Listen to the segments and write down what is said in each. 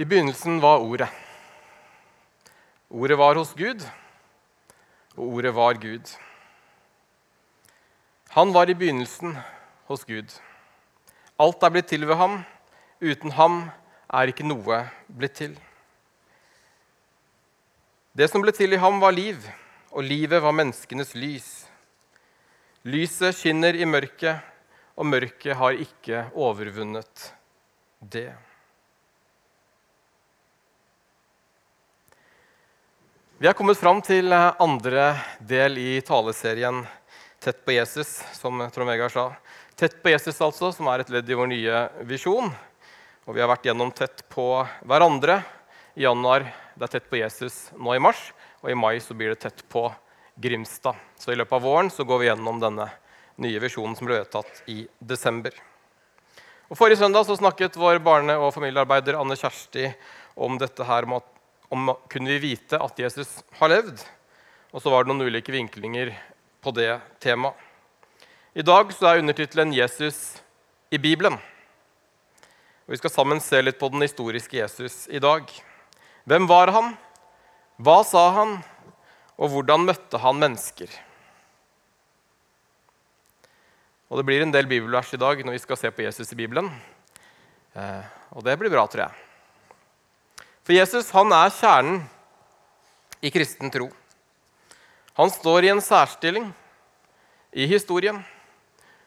I begynnelsen var Ordet. Ordet var hos Gud, og ordet var Gud. Han var i begynnelsen hos Gud. Alt er blitt til ved ham. Uten ham er ikke noe blitt til. Det som ble til i ham, var liv, og livet var menneskenes lys. Lyset skinner i mørket, og mørket har ikke overvunnet det. Vi er kommet fram til andre del i taleserien Tett på Jesus, som Trond Vegard sa. Tett på Jesus, altså, som er et ledd i vår nye visjon. Og vi har vært gjennom Tett på hverandre i januar. Det er Tett på Jesus nå i mars, og i mai så blir det Tett på Grimstad. Så i løpet av våren så går vi gjennom denne nye visjonen som ble vedtatt i desember. Og Forrige søndag så snakket vår barne- og familiearbeider Anne Kjersti om dette her med at om kunne vi vite at Jesus har levd. Og så var det noen ulike vinklinger på det temaet. I dag så er undertittelen 'Jesus i Bibelen'. Og Vi skal sammen se litt på den historiske Jesus i dag. Hvem var han? Hva sa han? Og hvordan møtte han mennesker? Og Det blir en del bibelvers i dag når vi skal se på Jesus i Bibelen. Eh, og det blir bra, tror jeg. For Jesus han er kjernen i kristen tro. Han står i en særstilling i historien.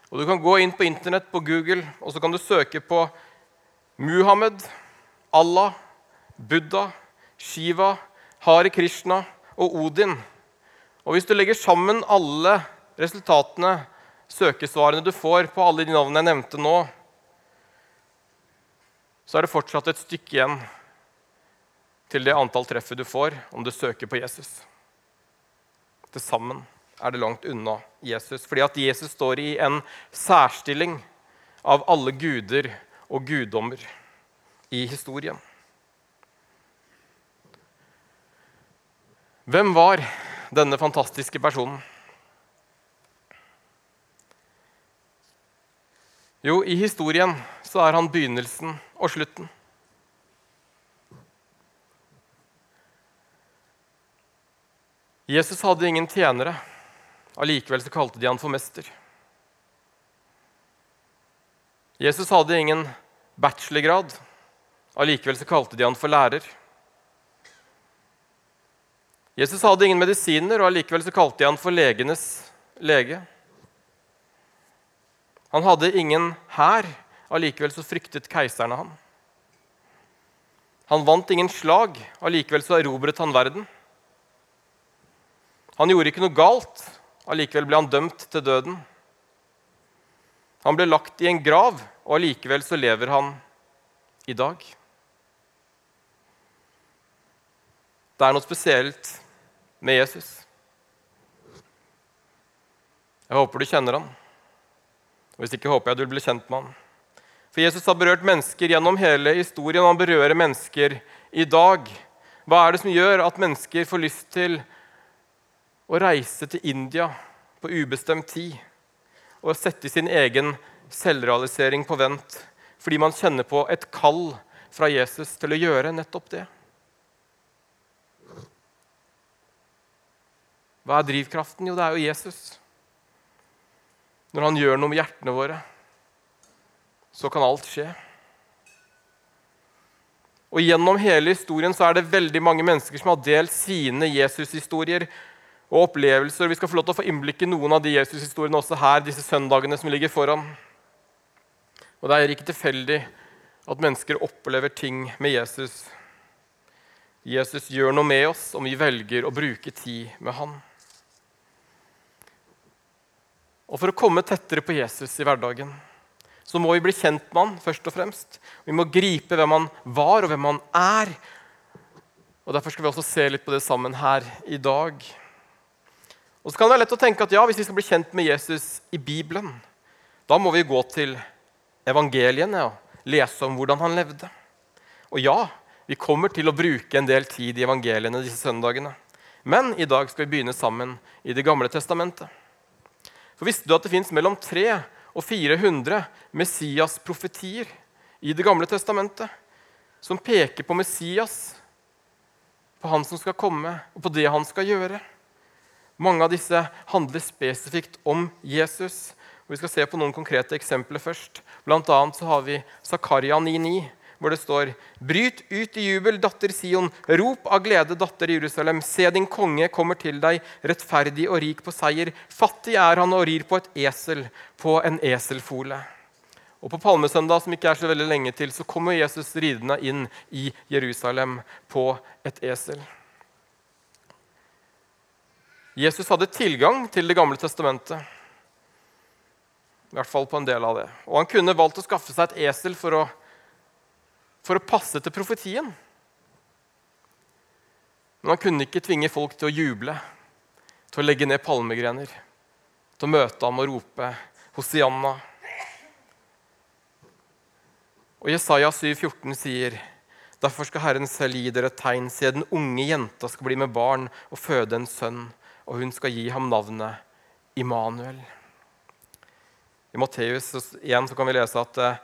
Og Du kan gå inn på Internett på Google og så kan du søke på Muhammed, Allah, Buddha, Shiva, Hare Krishna og Odin. Og Hvis du legger sammen alle resultatene, søkesvarene du får på alle de navnene jeg nevnte nå, så er det fortsatt et stykke igjen til det antall treffer du får om du søker på Jesus. Til sammen er det langt unna Jesus, fordi at Jesus står i en særstilling av alle guder og guddommer i historien. Hvem var denne fantastiske personen? Jo, i historien så er han begynnelsen og slutten. Jesus hadde ingen tjenere. Allikevel så kalte de han for mester. Jesus hadde ingen bachelorgrad. Allikevel så kalte de han for lærer. Jesus hadde ingen medisiner, og allikevel så kalte de han for legenes lege. Han hadde ingen hær, allikevel så fryktet keiserne han. Han vant ingen slag, allikevel så erobret han verden. Han gjorde ikke noe galt. Allikevel ble han dømt til døden. Han ble lagt i en grav, og allikevel så lever han i dag. Det er noe spesielt med Jesus. Jeg håper du kjenner han. Hvis ikke håper jeg du blir kjent med han. For Jesus har berørt mennesker gjennom hele historien, han berører mennesker i dag. Hva er det som gjør at mennesker får lyst til å reise til India på ubestemt tid og sette sin egen selvrealisering på vent fordi man kjenner på et kall fra Jesus til å gjøre nettopp det. Hva er drivkraften? Jo, det er jo Jesus. Når han gjør noe med hjertene våre, så kan alt skje. Og Gjennom hele historien så er det veldig mange mennesker som har delt sine Jesus-historier og opplevelser. Vi skal få lov til å få innblikk i noen av de Jesus-historiene også her disse søndagene som ligger foran. Og Det er ikke tilfeldig at mennesker opplever ting med Jesus. Jesus gjør noe med oss om vi velger å bruke tid med han. Og For å komme tettere på Jesus i hverdagen så må vi bli kjent med han først og fremst. Vi må gripe hvem han var, og hvem han er. Og Derfor skal vi også se litt på det sammen her i dag. Og så kan det være lett å tenke at ja, Hvis vi skal bli kjent med Jesus i Bibelen, da må vi gå til evangeliene og lese om hvordan han levde. Og ja, vi kommer til å bruke en del tid i evangeliene disse søndagene. Men i dag skal vi begynne sammen i Det gamle testamentet. For Visste du at det fins mellom 300 og 400 Messias-profetier i Det gamle testamentet? som peker på Messias, på han som skal komme, og på det han skal gjøre. Mange av disse handler spesifikt om Jesus. og Vi skal se på noen konkrete eksempler først. Blant annet så har vi Zakaria 9,9, hvor det står Bryt ut i jubel, datter Sion. Rop av glede, datter Jerusalem. Se, din konge kommer til deg, rettferdig og rik på seier. Fattig er han og rir på et esel, på en eselfole. Og På palmesøndag som ikke er så veldig lenge til, så kommer Jesus ridende inn i Jerusalem på et esel. Jesus hadde tilgang til Det gamle testamentet. I hvert fall på en del av det. Og han kunne valgt å skaffe seg et esel for å, for å passe til profetien. Men han kunne ikke tvinge folk til å juble, til å legge ned palmegrener, til å møte ham og rope Hosianna. Og Jesaja 7,14 sier Derfor skal Herren selv gi dere et tegn, se den unge jenta skal bli med barn og føde en sønn og hun skal gi ham navnet Immanuel. I Matteus 1 kan vi lese at eh,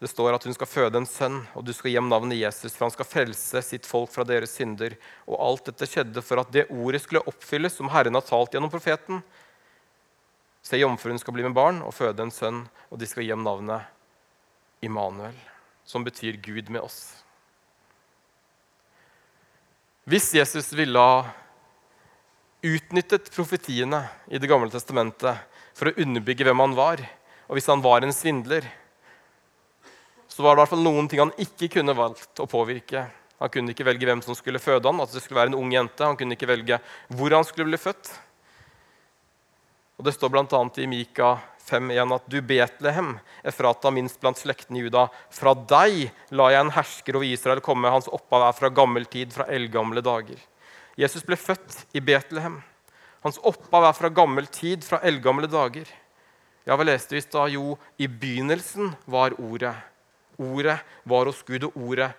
det står at hun skal føde en sønn, og du skal gi ham navnet Jesus, for han skal frelse sitt folk fra deres synder. Og alt dette skjedde for at det ordet skulle oppfylles som Herren har talt gjennom profeten. Se, jomfruen skal bli med barn og føde en sønn, og de skal gi ham navnet Immanuel, som betyr Gud med oss. Hvis Jesus ville ha utnyttet profetiene i Det gamle testamentet for å underbygge hvem han var. Og hvis han var en svindler, så var det i hvert fall noen ting han ikke kunne valgt å påvirke. Han kunne ikke velge hvem som skulle føde han, at det skulle være en ung jente. Han kunne ikke velge hvor han skulle bli født. Og Det står bl.a. i Mika 5,1 at du Betlehem, Efrata minst blant slektene i Juda, fra deg la jeg en hersker over Israel komme, hans opphav er fra gammel tid, fra eldgamle dager. Jesus ble født i Betlehem. Hans opphav er fra gammel tid, fra eldgamle dager. Ja, hva leste vi da? Jo, i begynnelsen var Ordet. Ordet var hos Gud, og Ordet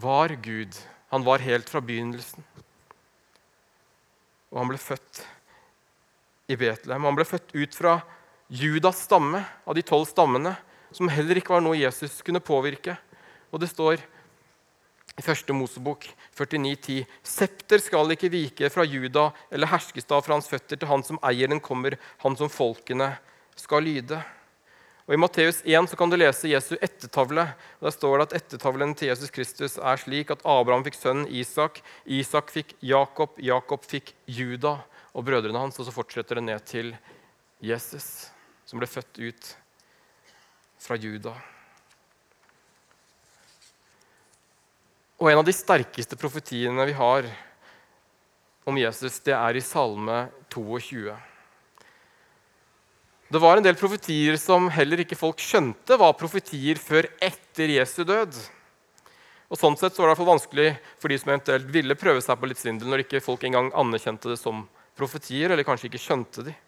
var Gud. Han var helt fra begynnelsen. Og han ble født i Betlehem. Han ble født ut fra Judas stamme, av de tolv stammene, som heller ikke var noe Jesus kunne påvirke. Og det står første Mosebok 49,10.: Septer skal ikke vike fra Juda eller herskestav fra hans føtter til han som eier den kommer, han som folkene skal lyde. Og I Matteus 1 så kan du lese Jesu ettertavle. og Der står det at ettertavlen til Jesus Kristus er slik at Abraham fikk sønnen Isak, Isak fikk Jakob, Jakob fikk Juda og brødrene hans. Og så fortsetter det ned til Jesus, som ble født ut fra Juda. Og en av de sterkeste profetiene vi har om Jesus, det er i Salme 22. Det var en del profetier som heller ikke folk skjønte var profetier før etter Jesu død. Og Sånn sett så var det iallfall vanskelig for de som eventuelt ville prøve seg på litt svindel, når ikke folk engang anerkjente det som profetier, eller kanskje ikke skjønte de.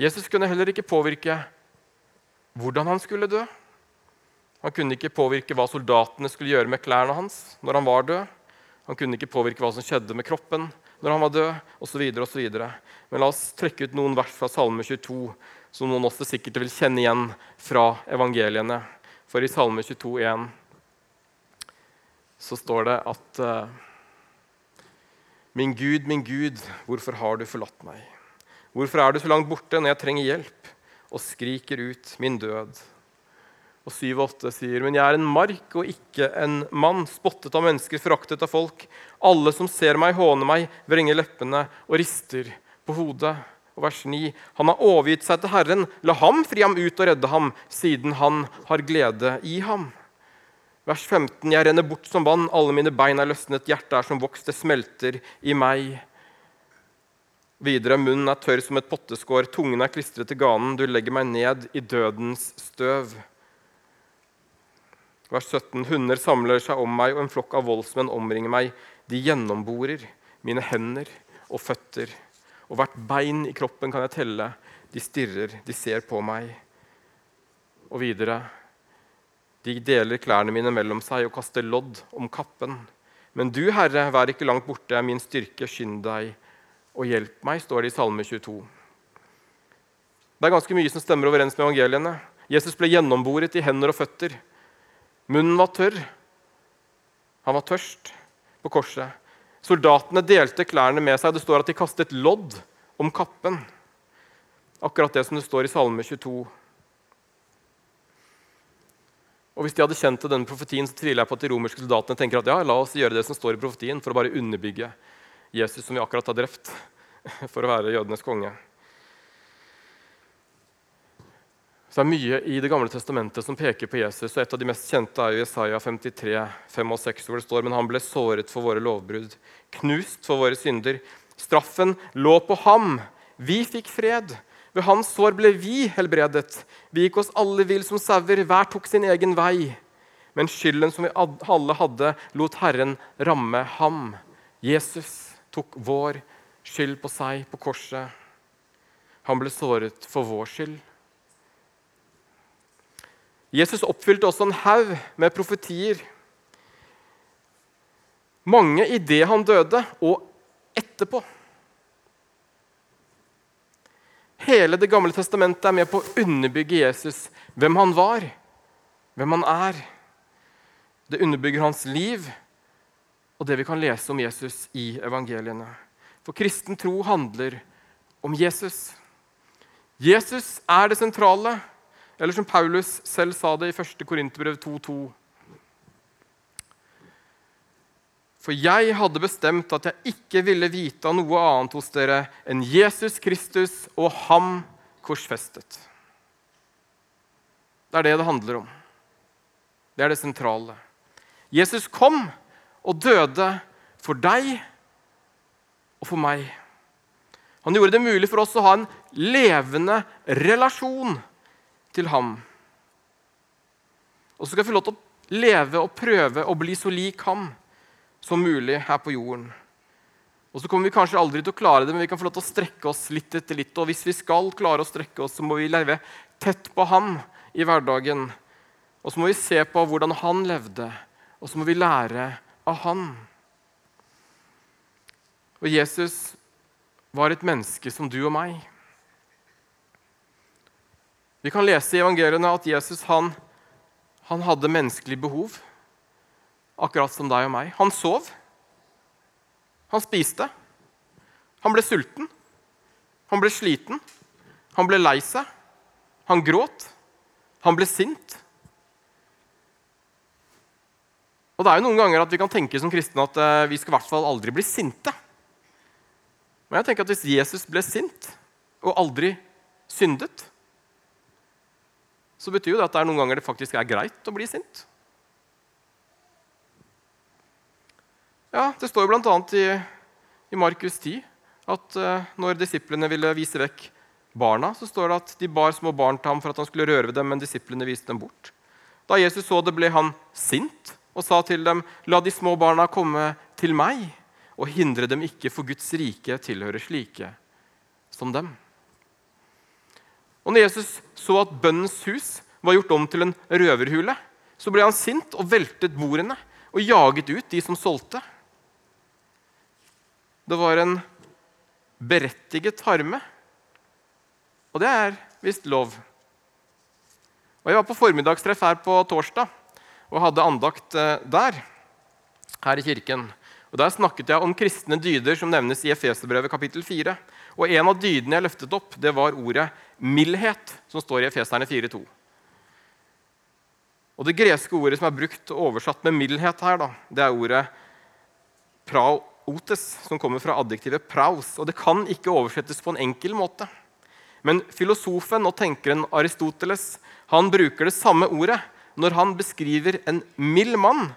Jesus kunne heller ikke påvirke hvordan han skulle dø. Han kunne ikke påvirke hva soldatene skulle gjøre med klærne hans når han var død. Han kunne ikke påvirke hva som skjedde med kroppen når han var død, osv. Men la oss trekke ut noen vers fra Salme 22, som noen også sikkert vil kjenne igjen fra evangeliene. For i Salme 22, 22,1 så står det at uh, Min Gud, min Gud, hvorfor har du forlatt meg? Hvorfor er du så langt borte når jeg trenger hjelp, og skriker ut min død? Og 7-8 sier, Men jeg er en mark og ikke en mann, spottet av mennesker, foraktet av folk. Alle som ser meg, håner meg, vrenger leppene og rister på hodet. Og vers 9. Han har overgitt seg til Herren. La ham fri ham ut og redde ham, siden han har glede i ham. Vers 15. Jeg renner bort som vann, alle mine bein er løsnet, hjertet er som vokst, det smelter i meg. Videre, munnen er tørr som et potteskår, tungen er klistret til ganen, du legger meg ned i dødens støv. Vers 17. Hunder samler seg om meg, og en flokk av voldsmenn omringer meg. De gjennomborer mine hender og føtter. Og hvert bein i kroppen kan jeg telle. De stirrer, de ser på meg. Og videre. De deler klærne mine mellom seg og kaster lodd om kappen. Men du, Herre, vær ikke langt borte, min styrke, skynd deg og hjelp meg, står det i Salme 22. Det er ganske mye som stemmer overens med evangeliene. Jesus ble gjennomboret i hender og føtter. Munnen var tørr. Han var tørst på korset. Soldatene delte klærne med seg. Det står at de kastet lodd om kappen. Akkurat det som det står i Salme 22. Og Hvis de hadde kjent til denne profetien, så tviler jeg på at de romerske soldatene tenker at ja, la oss gjøre det som står i profetien, for å bare underbygge Jesus, som vi akkurat har drept, for å være jødenes konge. Det er mye i Det gamle testamentet som peker på Jesus. og Et av de mest kjente er jo Jesaja 53, 5 og 6, hvor det står men han ble såret for våre lovbrudd, knust for våre synder. Straffen lå på ham. Vi fikk fred. Ved hans sår ble vi helbredet. Vi gikk oss alle vill som sauer, hver tok sin egen vei. Men skylden som vi alle hadde, lot Herren ramme ham. Jesus tok vår skyld på seg på korset. Han ble såret for vår skyld. Jesus oppfylte også en haug med profetier. Mange i det han døde, og etterpå. Hele Det gamle testamentet er med på å underbygge Jesus, hvem han var, hvem han er. Det underbygger hans liv og det vi kan lese om Jesus i evangeliene. For kristen tro handler om Jesus. Jesus er det sentrale. Eller som Paulus selv sa det i 1. Korinterbrev 2,2. For jeg hadde bestemt at jeg ikke ville vite av noe annet hos dere enn Jesus Kristus og ham korsfestet. Det er det det handler om. Det er det sentrale. Jesus kom og døde for deg og for meg. Han gjorde det mulig for oss å ha en levende relasjon til ham. Og så skal vi få lov til å leve og prøve å bli så lik ham som mulig her på jorden. Og så kommer vi kanskje aldri til å klare det, men vi kan få lov til å strekke oss litt etter litt. Og hvis vi skal klare å strekke oss, så må vi leve tett på ham i hverdagen. Og så må vi se på hvordan han levde, og så må vi lære av han. Og Jesus var et menneske som du og meg. Vi kan lese i evangeliene at Jesus han, han hadde menneskelig behov, akkurat som deg og meg. Han sov. Han spiste. Han ble sulten. Han ble sliten. Han ble lei seg. Han gråt. Han ble sint. Og det er jo noen ganger at Vi kan tenke som kristne at uh, vi skal i hvert fall aldri bli sinte. Men jeg tenker at hvis Jesus ble sint og aldri syndet, så betyr jo det at det er noen ganger det faktisk er greit å bli sint. Ja, Det står jo bl.a. I, i Markus 10 at uh, når disiplene ville vise vekk barna, så står det at de bar små barn til ham for at han skulle røre ved dem, men disiplene viste dem bort. Da Jesus så det, ble han sint og sa til dem, 'La de små barna komme til meg, og hindre dem ikke, for Guds rike tilhører slike som dem.' Og når Jesus så at bønnens hus var gjort om til en røverhule, så ble han sint og veltet bordene og jaget ut de som solgte. Det var en berettiget harme, og det er visst lov. Og Jeg var på formiddagstreff her på torsdag og hadde andakt eh, der, her i kirken. Og Der snakket jeg om kristne dyder som nevnes i Efeserbrevet kapittel 4. Og En av dydene jeg løftet opp, det var ordet mildhet, som står i Efeserne 4.2. Og Det greske ordet som er brukt og oversatt med mildhet her, da, det er ordet praotes, som kommer fra adjektivet praus. Og Det kan ikke oversettes på en enkel måte. Men filosofen og tenkeren Aristoteles han bruker det samme ordet når han beskriver en mild mann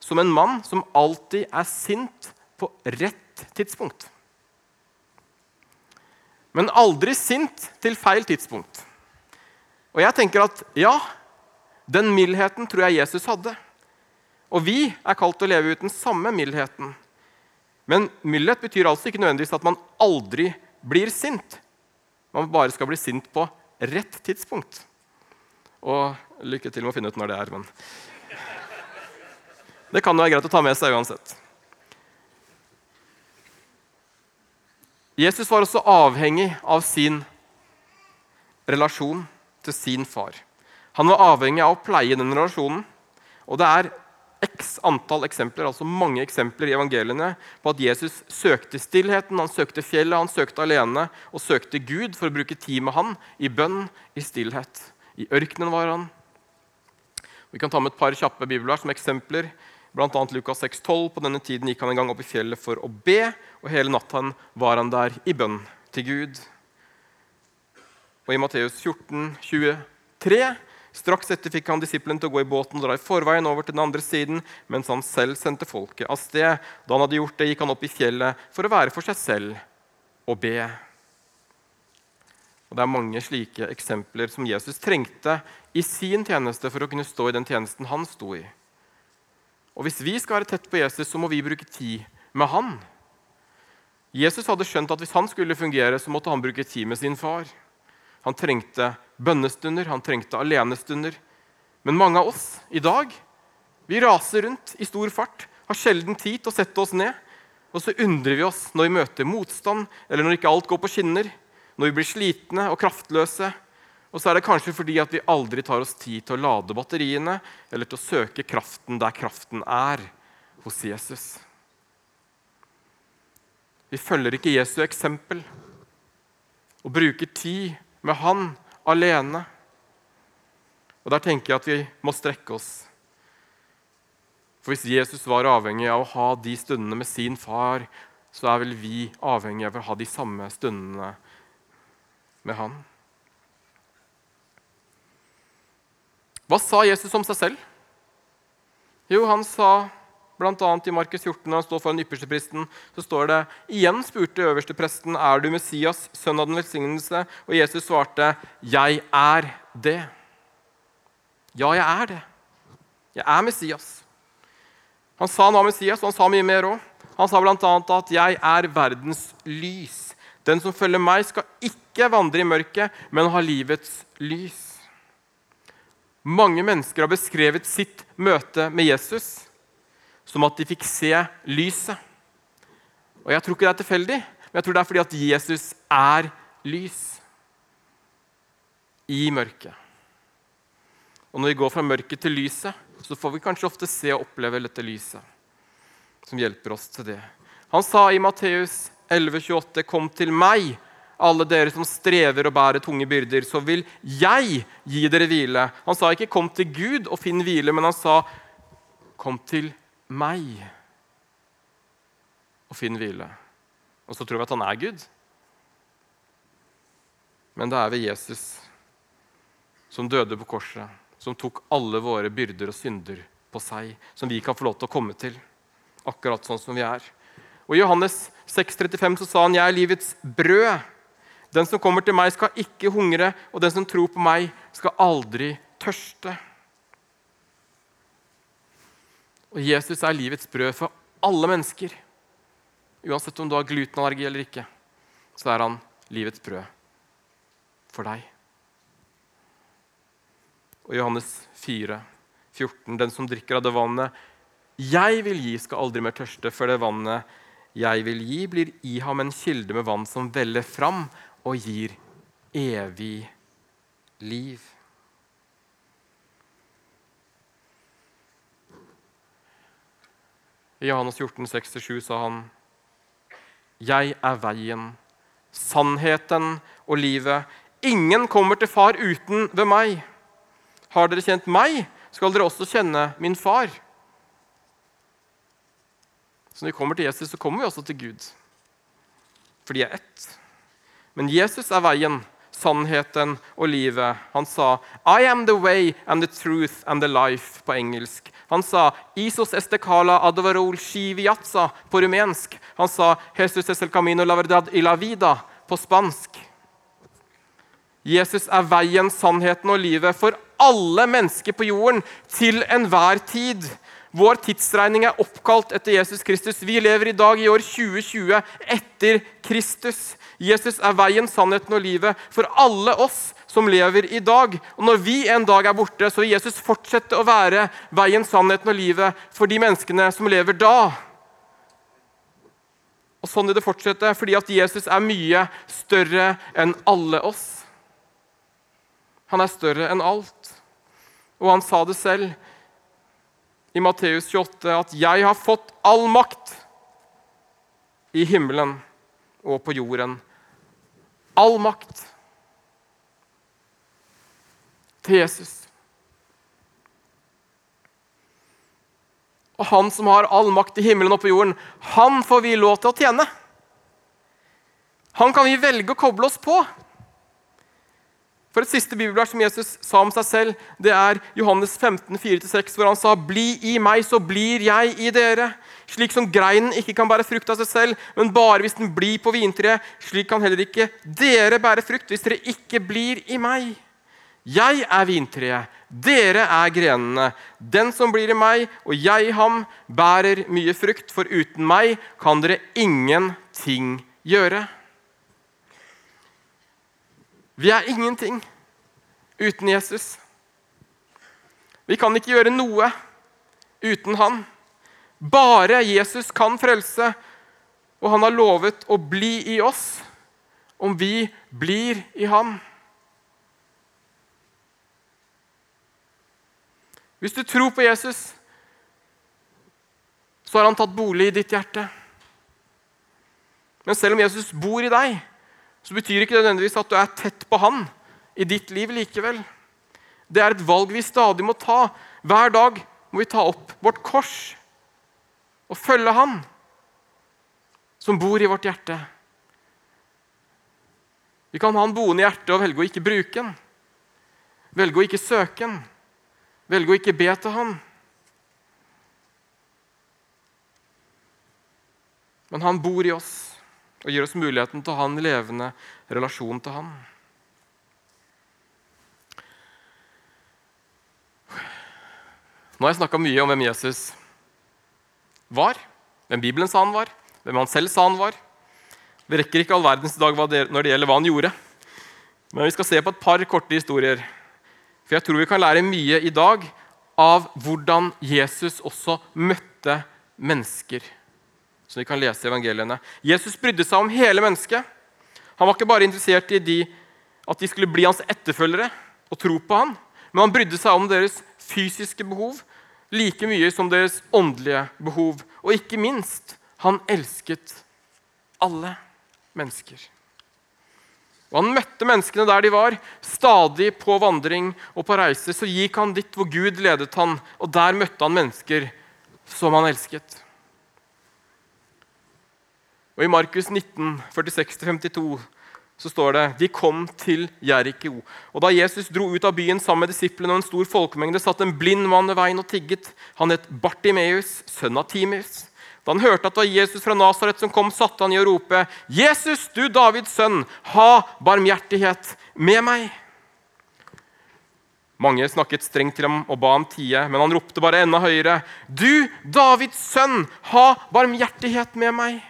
som en mann som alltid er sint på rett tidspunkt. Men aldri sint til feil tidspunkt. Og jeg tenker at ja, den mildheten tror jeg Jesus hadde. Og vi er kalt til å leve ut den samme mildheten. Men mildhet betyr altså ikke nødvendigvis at man aldri blir sint. Man bare skal bli sint på rett tidspunkt. Og lykke til med å finne ut når det er, men Det kan jo være greit å ta med seg uansett. Jesus var også avhengig av sin relasjon til sin far. Han var avhengig av å pleie den relasjonen. Og det er x antall eksempler, altså mange eksempler i evangeliene på at Jesus søkte stillheten, han søkte fjellet, han søkte alene og søkte Gud for å bruke tid med han i bønn, i stillhet. I ørkenen var han. Vi kan ta med et par kjappe bibler som eksempler. Annet Lukas 6,12. På denne tiden gikk han en gang opp i fjellet for å be, og hele natten var han der i bønn til Gud. Og i Matteus 14, 23 Straks etter fikk han disippelen til å gå i båten og dra i forveien over til den andre siden, mens han selv sendte folket av sted. Da han hadde gjort det, gikk han opp i fjellet for å være for seg selv og be. Og Det er mange slike eksempler som Jesus trengte i sin tjeneste for å kunne stå i den tjenesten han sto i. Og Hvis vi skal være tett på Jesus, så må vi bruke tid med han. Jesus hadde skjønt at hvis han skulle fungere, så måtte han bruke tid med sin far. Han trengte bønnestunder, han trengte alenestunder. Men mange av oss i dag vi raser rundt i stor fart, har sjelden tid til å sette oss ned. Og så undrer vi oss når vi møter motstand, eller når ikke alt går på skinner, når vi blir slitne og kraftløse. Og så er det kanskje fordi at vi aldri tar oss tid til å lade batteriene eller til å søke kraften der kraften er, hos Jesus. Vi følger ikke Jesu eksempel og bruker tid med Han alene. Og Der tenker jeg at vi må strekke oss. For Hvis Jesus var avhengig av å ha de stundene med sin far, så er vel vi avhengig av å ha de samme stundene med han. Hva sa Jesus om seg selv? Jo, han sa Bl.a. i Markus 14, når han står foran ypperstepresten, så står det igjen spurte øverstepresten, er du Messias, sønn av den velsignelse? Og Jesus svarte, jeg er det. Ja, jeg er det. Jeg er Messias. Han sa han var Messias, og han sa mye mer òg. Han sa bl.a. at 'jeg er verdens lys'. Den som følger meg, skal ikke vandre i mørket, men ha livets lys. Mange mennesker har beskrevet sitt møte med Jesus som at de fikk se lyset. Og Jeg tror ikke det er tilfeldig, men jeg tror det er fordi at Jesus er lys i mørket. Og Når vi går fra mørket til lyset, så får vi kanskje ofte se og oppleve dette lyset. Som hjelper oss til det. Han sa i Matteus 11,28.: Kom til meg, alle dere som strever og bærer tunge byrder, så vil jeg gi dere hvile. Han sa ikke 'kom til Gud og finn hvile', men han sa 'kom til meg og finn hvile. Og så tror vi at han er Gud. Men det er ved Jesus som døde på korset, som tok alle våre byrder og synder på seg, som vi kan få lov til å komme til, akkurat sånn som vi er. Og I Johannes 6,35 så sa han, 'Jeg er livets brød'. Den som kommer til meg, skal ikke hungre, og den som tror på meg, skal aldri tørste. Og Jesus er livets brød for alle mennesker. Uansett om du har glutenallergi eller ikke, så er han livets brød for deg. Og Johannes 4, 14, den som drikker av det vannet jeg vil gi, skal aldri mer tørste, for det vannet jeg vil gi, blir i ham en kilde med vann som veller fram og gir evig liv. I Johannes 14, 6-7 sa han, 'Jeg er veien, sannheten og livet.' 'Ingen kommer til far uten ved meg.' 'Har dere kjent meg, skal dere også kjenne min far.' Så når vi kommer til Jesus, så kommer vi også til Gud. For de er ett. Men Jesus er veien, sannheten og livet. Han sa 'I am the way and the truth and the life' på engelsk. Han sa 'Isos estekala advarol shiviatsa' på rumensk. Han sa 'Jesus es el camino la verdad y la vida' på spansk. Jesus er veien, sannheten og livet for alle mennesker på jorden til enhver tid. Vår tidsregning er oppkalt etter Jesus Kristus. Vi lever i dag i år 2020 etter Kristus. Jesus er veien, sannheten og livet for alle oss som lever i dag. Og Når vi en dag er borte, så vil Jesus fortsette å være veien, sannheten og livet for de menneskene som lever da. Og Sånn vil det fortsette, fordi at Jesus er mye større enn alle oss. Han er større enn alt. Og han sa det selv. i Matteus 28 at 'jeg har fått all makt i himmelen og på jorden'. All makt til Jesus. Og han som har all makt i himmelen og på jorden, han får vi lov til å tjene. Han kan vi velge å koble oss på. For Et siste bibelvers som Jesus sa om seg selv, det er Johannes 15, 4-6, hvor han sa:" Bli i meg, så blir jeg i dere. Slik som greinen ikke kan bære frukt av seg selv, men bare hvis den blir på vintreet, slik kan heller ikke dere bære frukt hvis dere ikke blir i meg. Jeg er vintreet, dere er grenene. Den som blir i meg og jeg i ham, bærer mye frukt, for uten meg kan dere ingenting gjøre. Vi er ingenting uten Jesus. Vi kan ikke gjøre noe uten han. Bare Jesus kan frelse, og han har lovet å bli i oss om vi blir i ham. Hvis du tror på Jesus, så har han tatt bolig i ditt hjerte. Men selv om Jesus bor i deg, så betyr ikke det nødvendigvis at du er tett på han i ditt liv likevel. Det er et valg vi stadig må ta. Hver dag må vi ta opp vårt kors og følge han som bor i vårt hjerte. Vi kan ha han boende i hjertet og velge å ikke bruke han. Velge å ikke søke han. Velge å ikke be til han. Men han bor i oss og gir oss muligheten til å ha en levende relasjon til han. Nå har jeg snakka mye om hvem Jesus var, hvem Bibelen sa han var, hvem han selv sa han var. Vi rekker ikke all verdens dag når det gjelder hva han gjorde. Men vi skal se på et par korte historier. For jeg tror vi kan lære mye i dag av hvordan Jesus også møtte mennesker som vi kan lese i evangeliene. Jesus brydde seg om hele mennesket. Han var ikke bare interessert i de, at de skulle bli hans etterfølgere og tro på han, men han brydde seg om deres fysiske behov like mye som deres åndelige behov. Og ikke minst han elsket alle mennesker. Og Han møtte menneskene der de var, stadig på vandring og på reise. Så gikk han dit hvor Gud ledet han, og der møtte han mennesker som han elsket. Og I Markus 19, 46-52 så står det de kom til Jeriko. Og Da Jesus dro ut av byen sammen med disiplene og en stor folkemengde, satt en blind mann ved veien og tigget. Han het Bartimeus, sønn av Timus. Da han hørte at det var Jesus fra Nasaret som kom, satte han i å rope, 'Jesus, du Davids sønn, ha barmhjertighet med meg.' Mange snakket strengt til ham og ba ham tie, men han ropte bare enda høyere, 'Du Davids sønn, ha barmhjertighet med meg.'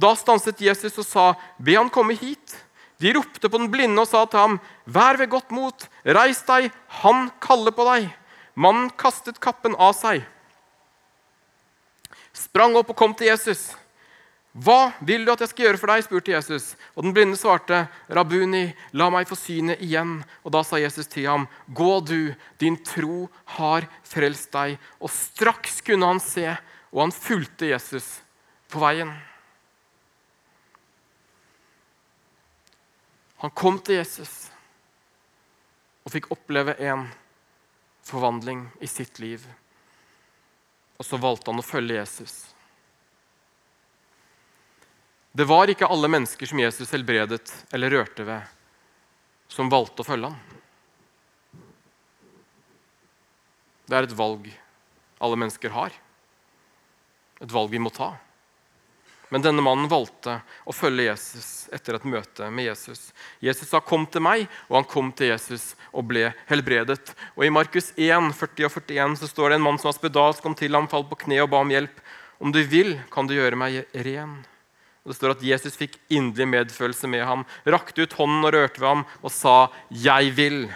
Da stanset Jesus og sa, 'Be han komme hit.' De ropte på den blinde og sa til ham, 'Vær ved godt mot, reis deg, han kaller på deg.' Mannen kastet kappen av seg, sprang opp og kom til Jesus. 'Hva vil du at jeg skal gjøre for deg?' spurte Jesus. Og den blinde svarte, 'Rabuni, la meg få synet igjen.' Og da sa Jesus til ham, 'Gå du, din tro har frelst deg.' Og straks kunne han se, og han fulgte Jesus på veien. Han kom til Jesus og fikk oppleve en forvandling i sitt liv. Og så valgte han å følge Jesus. Det var ikke alle mennesker som Jesus helbredet eller rørte ved, som valgte å følge ham. Det er et valg alle mennesker har. Et valg vi må ta. Men denne mannen valgte å følge Jesus etter et møte med Jesus. Jesus sa 'kom til meg', og han kom til Jesus og ble helbredet. Og I Markus 1, 40 og 41 så står det en mann som var spedalsk, kom til ham, falt på kne og ba om hjelp. 'Om du vil, kan du gjøre meg ren.' Og Det står at Jesus fikk inderlig medfølelse med ham, rakte ut hånden og rørte ved ham og sa, 'Jeg vil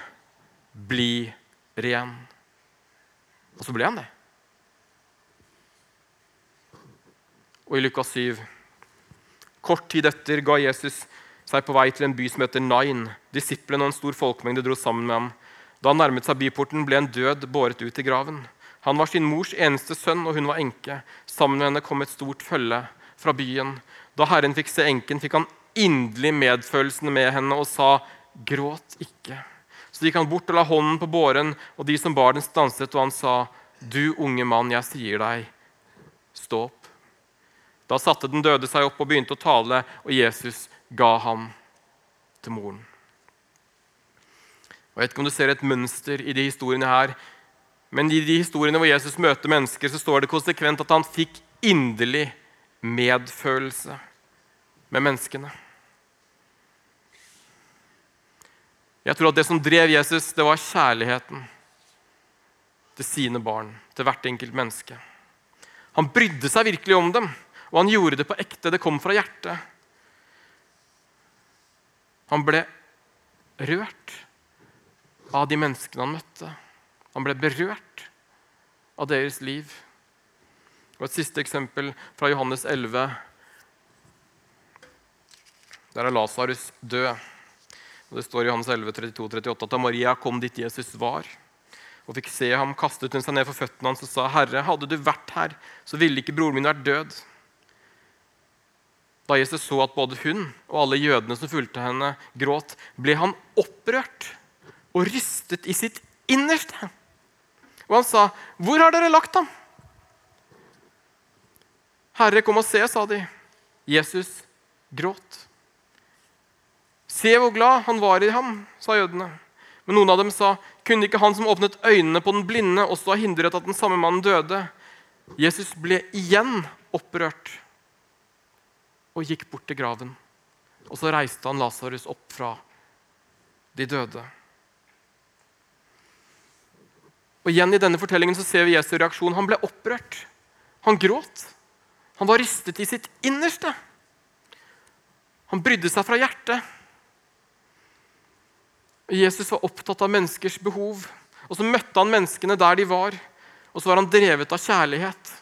bli ren'. Og så ble han det. Og i Lukas 7 Kort tid etter ga Jesus seg på vei til en by som heter Nain. Disiplene og en stor folkemengde dro sammen med ham. Da han nærmet seg byporten, ble en død båret ut i graven. Han var sin mors eneste sønn, og hun var enke. Sammen med henne kom et stort følge fra byen. Da Herren fikk se enken, fikk han inderlig medfølelsen med henne og sa, 'Gråt ikke.' Så gikk han bort og la hånden på båren, og de som bar den, stanset, og han sa, 'Du unge mann, jeg sier deg, stå opp.' Da satte den døde seg opp og begynte å tale, og Jesus ga ham til moren. Og Jeg vet ikke om du ser et mønster i de historiene her, men i de historiene hvor Jesus møter mennesker, så står det konsekvent at han fikk inderlig medfølelse med menneskene. Jeg tror at det som drev Jesus, det var kjærligheten til sine barn, til hvert enkelt menneske. Han brydde seg virkelig om dem, og han gjorde det på ekte. Det kom fra hjertet. Han ble rørt av de menneskene han møtte. Han ble berørt av deres liv. Og Et siste eksempel fra Johannes 11. Der er Lasarus død. Og Det står i Johannes 11, 32-38 at da Maria kom dit Jesus var, og fikk se ham, kastet hun seg ned for føttene hans og sa, 'Herre, hadde du vært her, så ville ikke broren min vært død.' Da Jesus så at både hun og alle jødene som fulgte henne, gråt, ble han opprørt og rystet i sitt innerste. Og han sa, 'Hvor har dere lagt ham?' 'Herre, kom og se', sa de. Jesus gråt. 'Se hvor glad han var i ham', sa jødene. Men noen av dem sa, 'Kunne ikke han som åpnet øynene på den blinde, også ha hindret at den samme mannen døde?' Jesus ble igjen opprørt og gikk bort til graven. Og så reiste han Lasarus opp fra de døde. Og igjen I denne fortellingen så ser vi Jesu reaksjon. Han ble opprørt. Han gråt. Han var rystet i sitt innerste. Han brydde seg fra hjertet. Jesus var opptatt av menneskers behov. Og så møtte han menneskene der de var. Og så var han drevet av kjærlighet.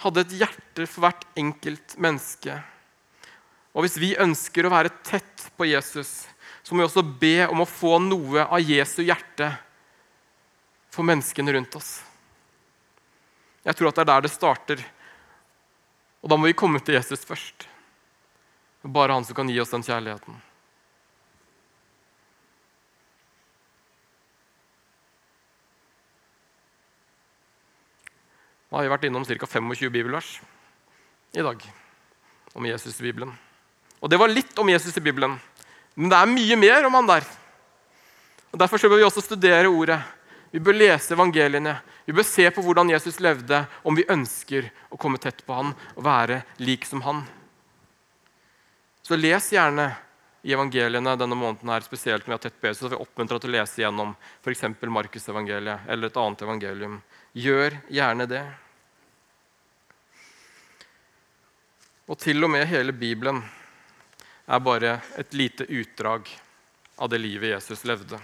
Hadde et hjerte for hvert enkelt menneske. Og hvis vi ønsker å være tett på Jesus, så må vi også be om å få noe av Jesu hjerte for menneskene rundt oss. Jeg tror at det er der det starter. Og da må vi komme til Jesus først. Bare han som kan gi oss den kjærligheten. Nå har vi vært innom ca. 25 bibelvers i dag om Jesus i Bibelen. Og det var litt om Jesus i Bibelen, men det er mye mer om han der. Og Derfor bør vi også studere ordet. Vi bør lese evangeliene. Vi bør se på hvordan Jesus levde, om vi ønsker å komme tett på han og være lik som han. Så les gjerne i evangeliene denne måneden her, spesielt når vi har tett på så får vi oppmuntra til å lese gjennom f.eks. Markusevangeliet eller et annet evangelium. Gjør gjerne det. Og til og med hele Bibelen er bare et lite utdrag av det livet Jesus levde.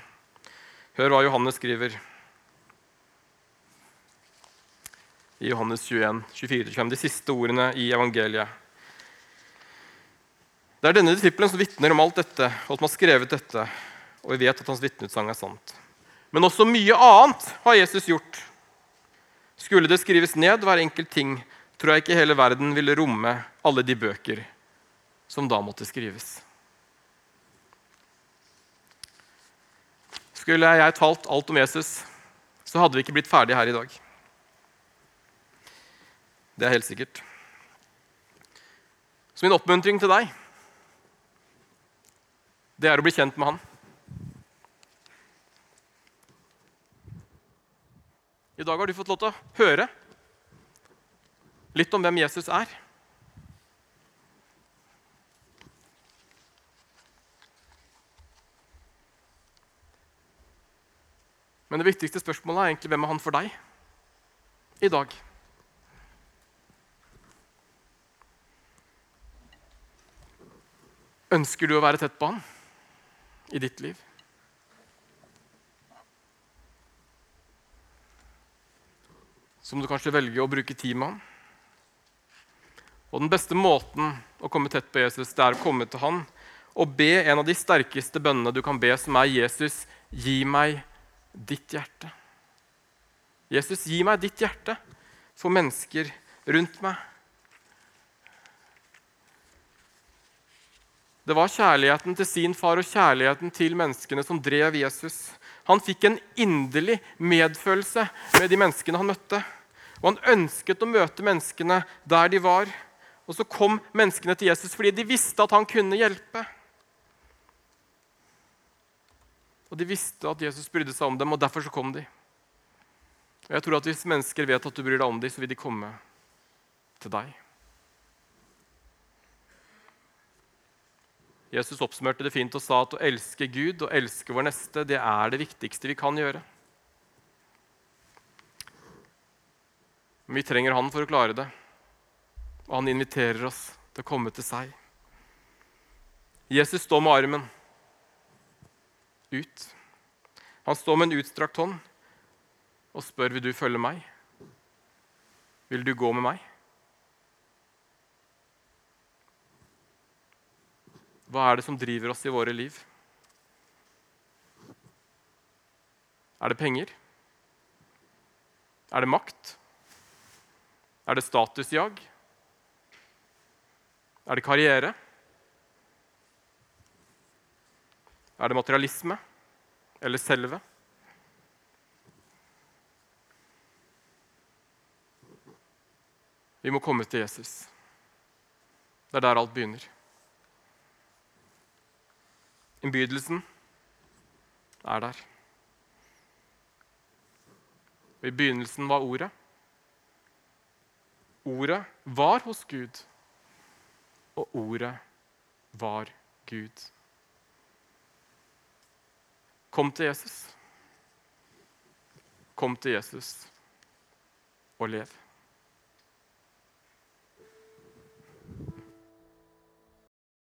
Hør hva Johannes skriver. i Johannes 21, 24-25, de siste ordene i evangeliet. Det er denne disippelen som vitner om alt dette, og som har skrevet dette, og vi vet at hans vitneutsagn er sant. Men også mye annet har Jesus gjort. Skulle det skrives ned hver enkelt ting, tror jeg ikke hele verden ville romme alle de bøker som da måtte skrives. Skulle jeg talt alt om Jesus, så hadde vi ikke blitt ferdige her i dag. Det er helt sikkert. Så min oppmuntring til deg, det er å bli kjent med han. I dag har du fått lov til å høre litt om hvem Jesus er. Men det viktigste spørsmålet er egentlig hvem er han for deg i dag? Ønsker du å være tett på han i ditt liv? Som du kanskje velger å bruke tid med ham? Og Den beste måten å komme tett på Jesus det er å komme til han og be en av de sterkeste bønnene du kan be, som er 'Jesus, gi meg ditt hjerte'. Jesus, gi meg ditt hjerte for mennesker rundt meg. Det var kjærligheten til sin far og kjærligheten til menneskene som drev Jesus. Han fikk en inderlig medfølelse med de menneskene han møtte. Og han ønsket å møte menneskene der de var. Og så kom menneskene til Jesus fordi de visste at han kunne hjelpe. Og de visste at Jesus brydde seg om dem, og derfor så kom de. Og jeg tror at Hvis mennesker vet at du bryr deg om dem, så vil de komme til deg. Jesus oppsummerte det fint og sa at å elske Gud og elske vår neste, det er det viktigste vi kan gjøre. Men vi trenger Han for å klare det, og han inviterer oss til å komme til seg. Jesus står med armen ut. Han står med en utstrakt hånd og spør vil du følge meg. Vil du gå med meg? Hva er det som driver oss i våre liv? Er det penger? Er det makt? Er det statusjag? Er det karriere? Er det materialisme eller selve? Vi må komme til Jesus. Det er der alt begynner. Innbydelsen er der. Og I begynnelsen var Ordet. Ordet var hos Gud, og Ordet var Gud. Kom til Jesus. Kom til Jesus og lev.